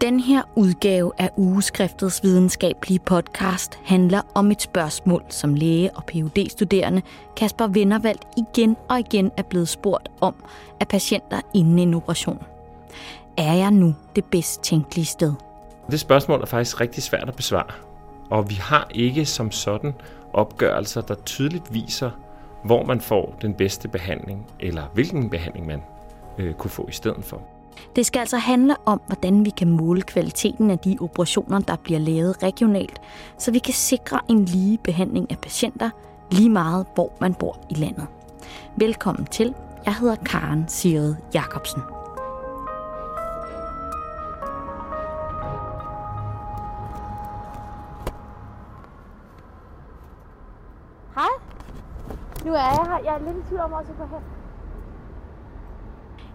Den her udgave af Ugeskriftets videnskabelige podcast handler om et spørgsmål, som læge og phd studerende Kasper Vindervald igen og igen er blevet spurgt om af patienter inden en operation. Er jeg nu det bedst tænkelige sted? Det spørgsmål er faktisk rigtig svært at besvare, og vi har ikke som sådan opgørelser, der tydeligt viser, hvor man får den bedste behandling, eller hvilken behandling man øh, kunne få i stedet for. Det skal altså handle om, hvordan vi kan måle kvaliteten af de operationer, der bliver lavet regionalt, så vi kan sikre en lige behandling af patienter, lige meget hvor man bor i landet. Velkommen til. Jeg hedder Karen Siret Jacobsen. Hej. Nu er jeg her. Jeg er lidt i tvivl om også på hen.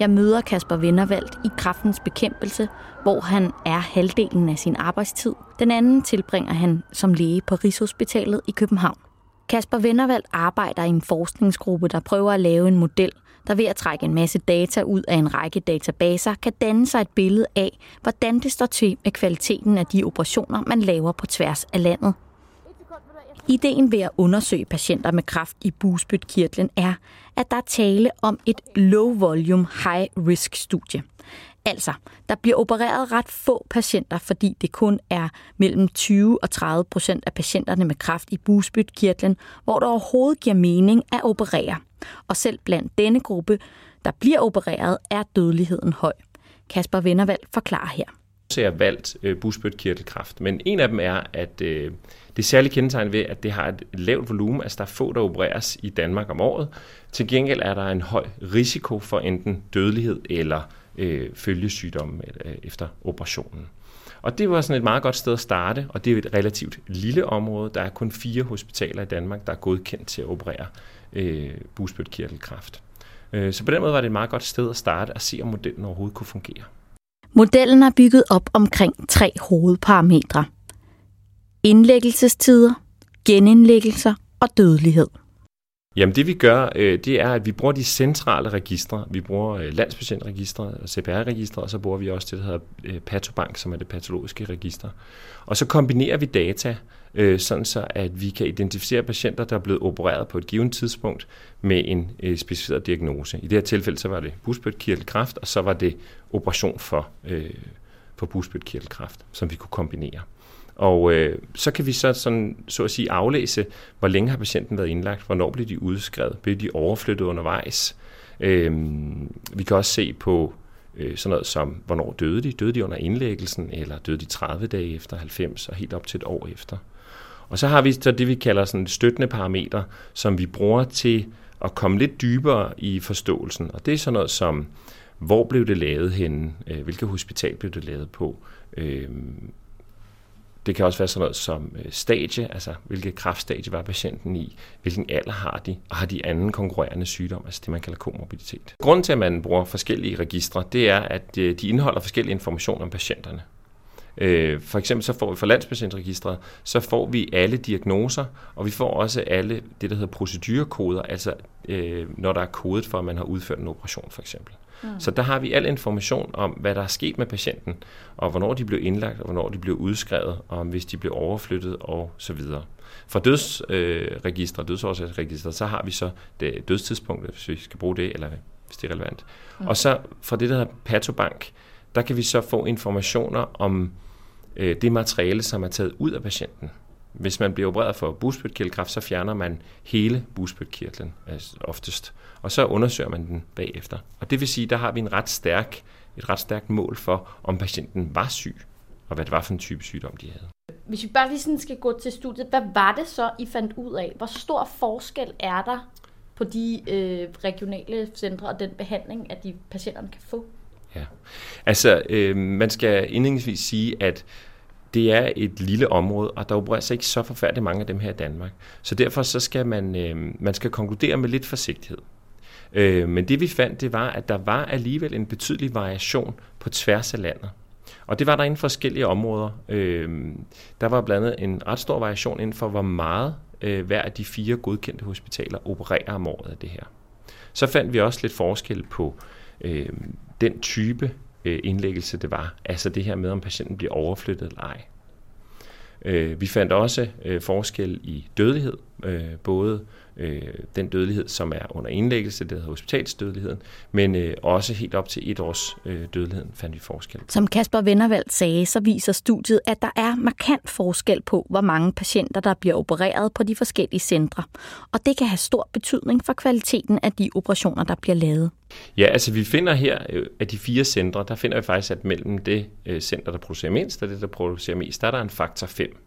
Jeg møder Kasper Vennervald i kraftens bekæmpelse, hvor han er halvdelen af sin arbejdstid. Den anden tilbringer han som læge på Rigshospitalet i København. Kasper Vennervald arbejder i en forskningsgruppe, der prøver at lave en model, der ved at trække en masse data ud af en række databaser, kan danne sig et billede af, hvordan det står til med kvaliteten af de operationer, man laver på tværs af landet. Ideen ved at undersøge patienter med kræft i bugspytkirtlen er, at der er tale om et low-volume, high-risk-studie. Altså, der bliver opereret ret få patienter, fordi det kun er mellem 20 og 30 procent af patienterne med kræft i bugspytkirtlen, hvor det overhovedet giver mening at operere. Og selv blandt denne gruppe, der bliver opereret, er dødeligheden høj. Kasper Vennervald forklarer her. Så har valgt øh, bugspytkirtelkræft, men en af dem er, at øh, det er særligt kendetegn ved, at det har et lavt volumen, altså der er få, der opereres i Danmark om året. Til gengæld er der en høj risiko for enten dødelighed eller øh, følgesygdomme øh, efter operationen. Og det var sådan et meget godt sted at starte, og det er et relativt lille område. Der er kun fire hospitaler i Danmark, der er godkendt til at operere øh, bugspytkirtelkræft. Øh, så på den måde var det et meget godt sted at starte og se, om modellen overhovedet kunne fungere. Modellen er bygget op omkring tre hovedparametre. Indlæggelsestider, genindlæggelser og dødelighed. Jamen det vi gør, øh, det er, at vi bruger de centrale registre. Vi bruger øh, landspatientregistret og CPR-registret, og så bruger vi også det, der hedder øh, Patobank, som er det patologiske register. Og så kombinerer vi data, øh, sådan så at vi kan identificere patienter, der er blevet opereret på et givet tidspunkt med en øh, specificeret diagnose. I det her tilfælde så var det busbødkirtelkræft, og så var det operation for, øh, for busbødkirtelkræft, som vi kunne kombinere. Og øh, så kan vi så, sådan, så at sige aflæse, hvor længe har patienten været indlagt, hvornår blev de udskrevet, blev de overflyttet undervejs. Øh, vi kan også se på øh, sådan noget som, hvornår døde de? Døde de under indlæggelsen, eller døde de 30 dage efter 90, og helt op til et år efter? Og så har vi så det, vi kalder sådan støttende parametre, som vi bruger til at komme lidt dybere i forståelsen. Og det er sådan noget som, hvor blev det lavet henne? Øh, hvilket hospital blev det lavet på? Øh, det kan også være sådan noget som øh, stadie, altså hvilket kraftstadie var patienten i, hvilken alder har de, og har de anden konkurrerende sygdom, altså det man kalder komorbiditet. Grunden til, at man bruger forskellige registre, det er, at de indeholder forskellige informationer om patienterne. Øh, for eksempel så får vi fra Landspatientregistret, så får vi alle diagnoser, og vi får også alle det, der hedder procedurekoder, altså når der er kodet for, at man har udført en operation for eksempel. Mm. Så der har vi al information om, hvad der er sket med patienten, og hvornår de blev indlagt, og hvornår de blev udskrevet, og hvis de blev overflyttet, og så videre. Fra dødsregister, øh, dødsårsagsregister, så har vi så det dødstidspunkt, hvis vi skal bruge det, eller hvis det er relevant. Mm. Og så fra det, der hedder Patobank, der kan vi så få informationer om øh, det materiale, som er taget ud af patienten. Hvis man bliver opereret for bugspytkirtelkræft, så fjerner man hele bugspytkirtlen altså oftest, og så undersøger man den bagefter. Og det vil sige, der har vi en ret stærk, et ret stærkt mål for, om patienten var syg, og hvad det var for en type sygdom, de havde. Hvis vi bare lige sådan skal gå til studiet, hvad var det så, I fandt ud af? Hvor stor forskel er der på de øh, regionale centre og den behandling, at de patienterne kan få? Ja, altså øh, man skal indledningsvis sige, at det er et lille område, og der opereres ikke så forfærdeligt mange af dem her i Danmark. Så derfor så skal man, øh, man skal konkludere med lidt forsigtighed. Øh, men det vi fandt, det var, at der var alligevel en betydelig variation på tværs af landet. Og det var der inden for forskellige områder. Øh, der var blandt andet en ret stor variation inden for, hvor meget øh, hver af de fire godkendte hospitaler opererer om året af det her. Så fandt vi også lidt forskel på øh, den type øh, indlæggelse det var. Altså det her med, om patienten bliver overflyttet eller ej. Øh, vi fandt også øh, forskel i dødelighed, øh, både øh, den dødelighed, som er under indlæggelse, det hedder hospitalsdødeligheden, men øh, også helt op til et års øh, dødeligheden fandt vi forskel. Som Kasper Vennervald sagde, så viser studiet, at der er markant forskel på, hvor mange patienter, der bliver opereret på de forskellige centre. Og det kan have stor betydning for kvaliteten af de operationer, der bliver lavet. Ja, altså vi finder her, øh, af de fire centre, der finder vi faktisk, at mellem det øh, center, der producerer mindst, og det, der producerer mest, der er der en faktor 5.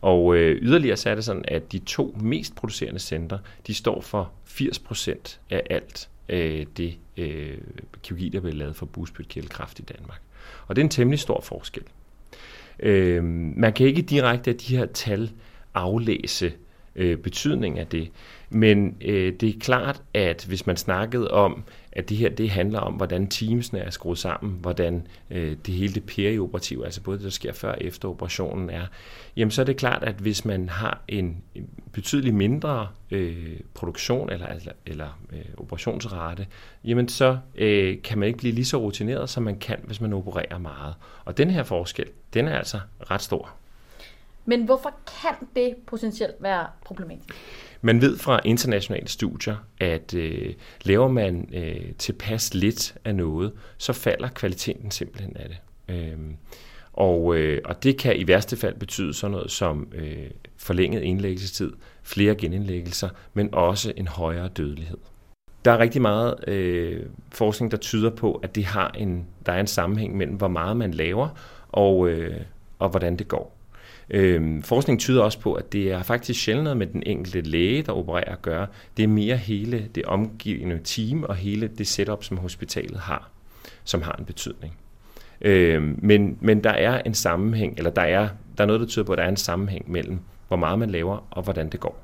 Og øh, yderligere så er det sådan, at de to mest producerende centre, de står for 80% af alt øh, det øh, kirurgi, der bliver lavet for bugspytkirtelkræft i Danmark. Og det er en temmelig stor forskel. Øh, man kan ikke direkte af de her tal aflæse øh, betydning af det, men øh, det er klart, at hvis man snakkede om, at det her det handler om, hvordan teamsene er skruet sammen, hvordan øh, det hele det perioperative, altså både det, der sker før og efter operationen er, jamen så er det klart, at hvis man har en, betydelig mindre øh, produktion eller, eller, eller øh, operationsrate, jamen så øh, kan man ikke blive lige så rutineret, som man kan, hvis man opererer meget. Og den her forskel, den er altså ret stor. Men hvorfor kan det potentielt være problematisk? Man ved fra internationale studier, at øh, laver man øh, tilpas lidt af noget, så falder kvaliteten simpelthen af det. Øh, og, øh, og det kan i værste fald betyde sådan noget som øh, forlænget indlæggelsestid, flere genindlæggelser, men også en højere dødelighed. Der er rigtig meget øh, forskning, der tyder på, at det har en, der er en sammenhæng mellem, hvor meget man laver, og, øh, og hvordan det går. Øhm, forskning tyder også på, at det er faktisk sjældent med den enkelte læge, der opererer at gøre. Det er mere hele det omgivende team og hele det setup, som hospitalet har, som har en betydning. Øhm, men, men der er en sammenhæng, eller der er, der er noget, der tyder på, at der er en sammenhæng mellem, hvor meget man laver og hvordan det går.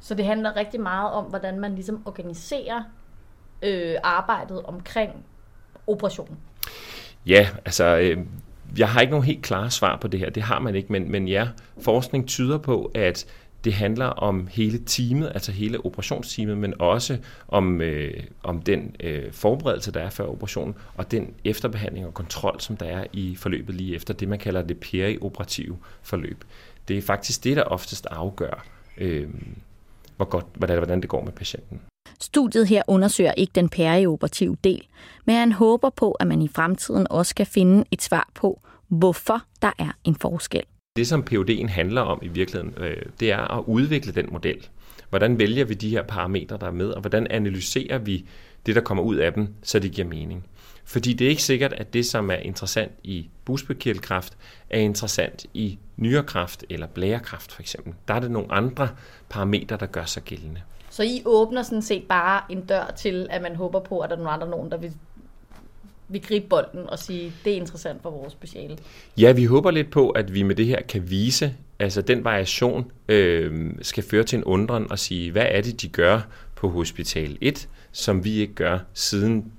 Så det handler rigtig meget om, hvordan man ligesom organiserer øh, arbejdet omkring operationen. Ja, altså øh, jeg har ikke nogen helt klare svar på det her, det har man ikke, men, men ja, forskning tyder på, at det handler om hele teamet, altså hele operationsteamet, men også om, øh, om den øh, forberedelse, der er før operationen, og den efterbehandling og kontrol, som der er i forløbet lige efter, det man kalder det perioperative forløb. Det er faktisk det, der oftest afgør, øh, hvor godt, hvordan, hvordan det går med patienten. Studiet her undersøger ikke den perioperative del, men han håber på, at man i fremtiden også kan finde et svar på, hvorfor der er en forskel. Det, som PUD'en handler om i virkeligheden, øh, det er at udvikle den model. Hvordan vælger vi de her parametre, der er med, og hvordan analyserer vi det, der kommer ud af dem, så det giver mening. Fordi det er ikke sikkert, at det, som er interessant i bugspytkirtelkræft, er interessant i nyrekræft eller blærekræft for eksempel. Der er det nogle andre parametre, der gør sig gældende. Så I åbner sådan set bare en dør til, at man håber på, at der er nogle andre nogen, der vil, vil gribe bolden og sige, det er interessant for vores speciale. Ja, vi håber lidt på, at vi med det her kan vise, altså den variation øh, skal føre til en undren og sige, hvad er det, de gør på Hospital 1, som vi ikke gør, siden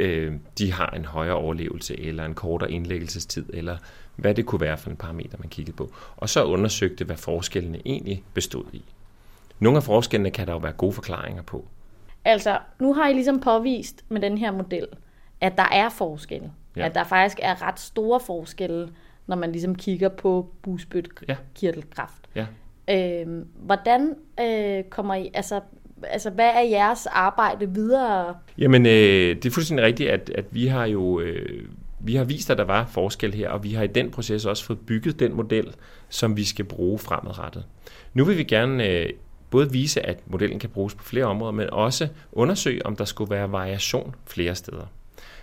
øh, de har en højere overlevelse, eller en kortere indlæggelsestid, eller hvad det kunne være for en parameter, man kiggede på. Og så undersøgte, hvad forskellene egentlig bestod i. Nogle af forskellene kan der jo være gode forklaringer på. Altså, nu har I ligesom påvist med den her model, at der er forskelle. Ja. At der faktisk er ret store forskelle, når man ligesom kigger på busbytkirtelkræft. Ja. Øhm, hvordan øh, kommer I, altså, altså hvad er jeres arbejde videre? Jamen, øh, det er fuldstændig rigtigt, at, at vi har jo øh, vi har vist, at der var forskel her, og vi har i den proces også fået bygget den model, som vi skal bruge fremadrettet. Nu vil vi gerne øh, både vise, at modellen kan bruges på flere områder, men også undersøge, om der skulle være variation flere steder.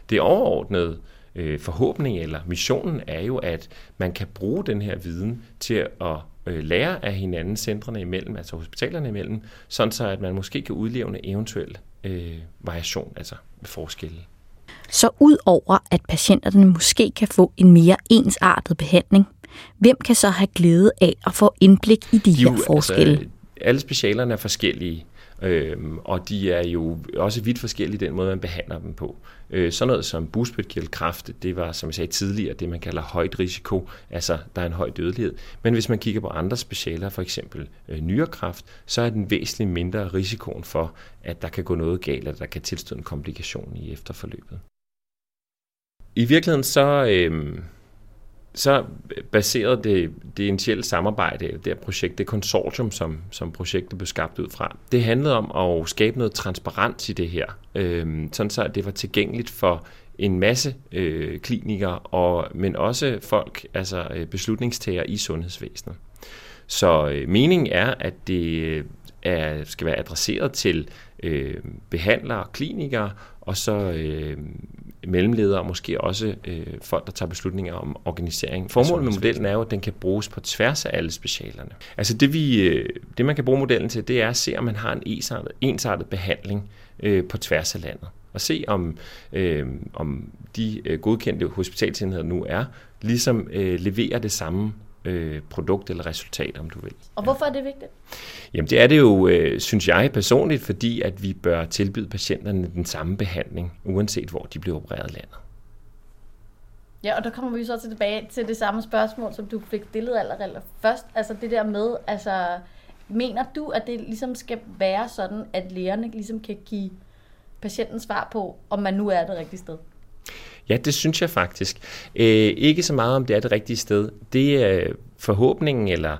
Det overordnede øh, forhåbning eller missionen er jo, at man kan bruge den her viden til at øh, lære af hinanden centrene imellem, altså hospitalerne imellem, sådan så at man måske kan udlevne eventuel øh, variation, altså forskelle. Så ud over at patienterne måske kan få en mere ensartet behandling, hvem kan så have glæde af at få indblik i de jo, her altså, forskelle? Altså, alle specialerne er forskellige, øh, og de er jo også vidt forskellige den måde, man behandler dem på. Øh, sådan noget som bugspytkirtelkræft, det var, som jeg sagde tidligere, det man kalder højt risiko, altså der er en høj dødelighed. Men hvis man kigger på andre specialer, for eksempel øh, nyrekræft, så er den væsentligt mindre risikoen for, at der kan gå noget galt, eller der kan tilstå en komplikation i efterforløbet. I virkeligheden så, øh, så baseret det, det initielle samarbejde, det her projekt, det konsortium, som, som projektet blev skabt ud fra, det handlede om at skabe noget transparens i det her, øh, sådan så det var tilgængeligt for en masse øh, klinikere, og, men også folk, altså øh, beslutningstagere beslutningstager i sundhedsvæsenet. Så øh, meningen er, at det øh, er, skal være adresseret til øh, behandlere, og klinikere, og så øh, mellemledere og måske også øh, folk, der tager beslutninger om organisering. Formålet med modellen er jo, at den kan bruges på tværs af alle specialerne. Altså det, vi, øh, det man kan bruge modellen til, det er at se, om man har en ensartet, ensartet behandling øh, på tværs af landet. Og se, om, øh, om de øh, godkendte hospitalsenheder nu er, ligesom øh, leverer det samme øh, produkt eller resultat, om du vil. Og hvorfor er det vigtigt? Jamen det er det jo, øh, synes jeg personligt, fordi at vi bør tilbyde patienterne den samme behandling, uanset hvor de bliver opereret i landet. Ja, og der kommer vi så tilbage til det samme spørgsmål, som du fik stillet allerede først. Altså det der med, altså mener du, at det ligesom skal være sådan, at lægerne ligesom kan give patienten svar på, om man nu er det rigtige sted? Ja, det synes jeg faktisk. Øh, ikke så meget om det er det rigtige sted. Det er forhåbningen eller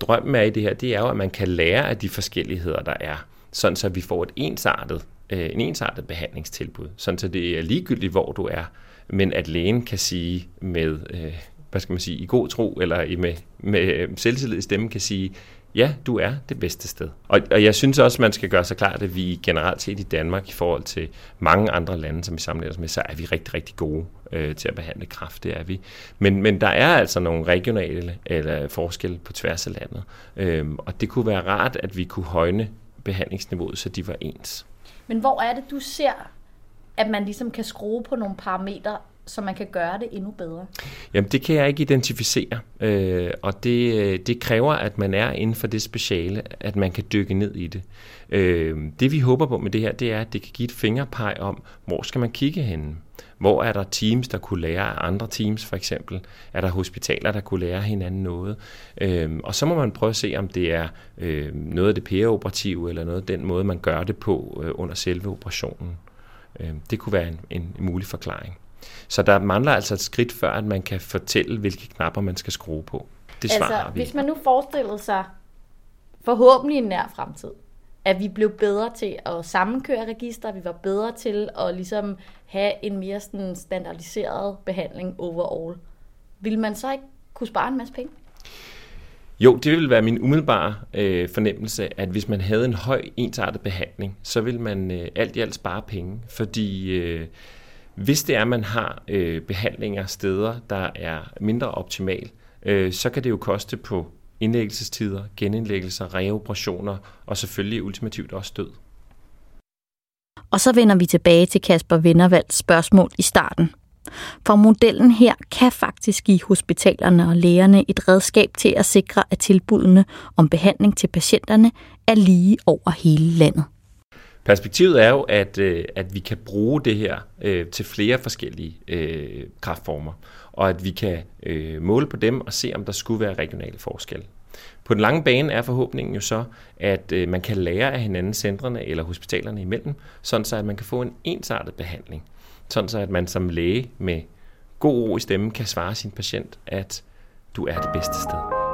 drømmen er i det her, det er jo, at man kan lære af de forskelligheder, der er, sådan så vi får et ensartet, øh, en ensartet behandlingstilbud, sådan så det er ligegyldigt, hvor du er, men at lægen kan sige med, øh, hvad skal man sige, i god tro, eller i med, med øh, selvtillid i stemmen kan sige, ja, du er det bedste sted. Og, og jeg synes også, man skal gøre sig klart, at vi generelt set i Danmark, i forhold til mange andre lande, som vi sammenligner os med, så er vi rigtig, rigtig gode øh, til at behandle kræft, det er vi. Men, men der er altså nogle regionale eller forskelle på tværs af landet, øhm, og det kunne være rart, at vi kunne højne behandlingsniveauet, så de var ens. Men hvor er det, du ser, at man ligesom kan skrue på nogle parametre, så man kan gøre det endnu bedre? Jamen, det kan jeg ikke identificere, øh, og det, øh, det kræver, at man er inden for det speciale, at man kan dykke ned i det. Øh, det vi håber på med det her, det er, at det kan give et fingerpeg om, hvor skal man kigge henne? Hvor er der teams, der kunne lære af andre teams, for eksempel? Er der hospitaler, der kunne lære hinanden noget? Øhm, og så må man prøve at se, om det er øh, noget af det pæreoperative, eller noget af den måde, man gør det på øh, under selve operationen. Øh, det kunne være en, en mulig forklaring. Så der mangler altså et skridt før, at man kan fortælle, hvilke knapper man skal skrue på. Det altså, har vi. hvis man nu forestillede sig, forhåbentlig i en nær fremtid, at vi blev bedre til at sammenkøre register, vi var bedre til at ligesom have en mere sådan standardiseret behandling overall. Vil man så ikke kunne spare en masse penge? Jo, det vil være min umiddelbare øh, fornemmelse, at hvis man havde en høj ensartet behandling, så vil man øh, alt i alt spare penge, fordi øh, hvis det er, at man har øh, behandlinger steder, der er mindre optimal, øh, så kan det jo koste på indlæggelsestider, genindlæggelser, reoperationer og selvfølgelig ultimativt også død. Og så vender vi tilbage til Kasper Vindervalds spørgsmål i starten. For modellen her kan faktisk give hospitalerne og lægerne et redskab til at sikre, at tilbudene om behandling til patienterne er lige over hele landet. Perspektivet er jo, at, øh, at vi kan bruge det her øh, til flere forskellige øh, kraftformer, og at vi kan øh, måle på dem og se, om der skulle være regionale forskelle. På den lange bane er forhåbningen jo så, at øh, man kan lære af hinanden centrene eller hospitalerne imellem, sådan så at man kan få en ensartet behandling. Sådan så at man som læge med god ro i stemmen kan svare sin patient, at du er det bedste sted.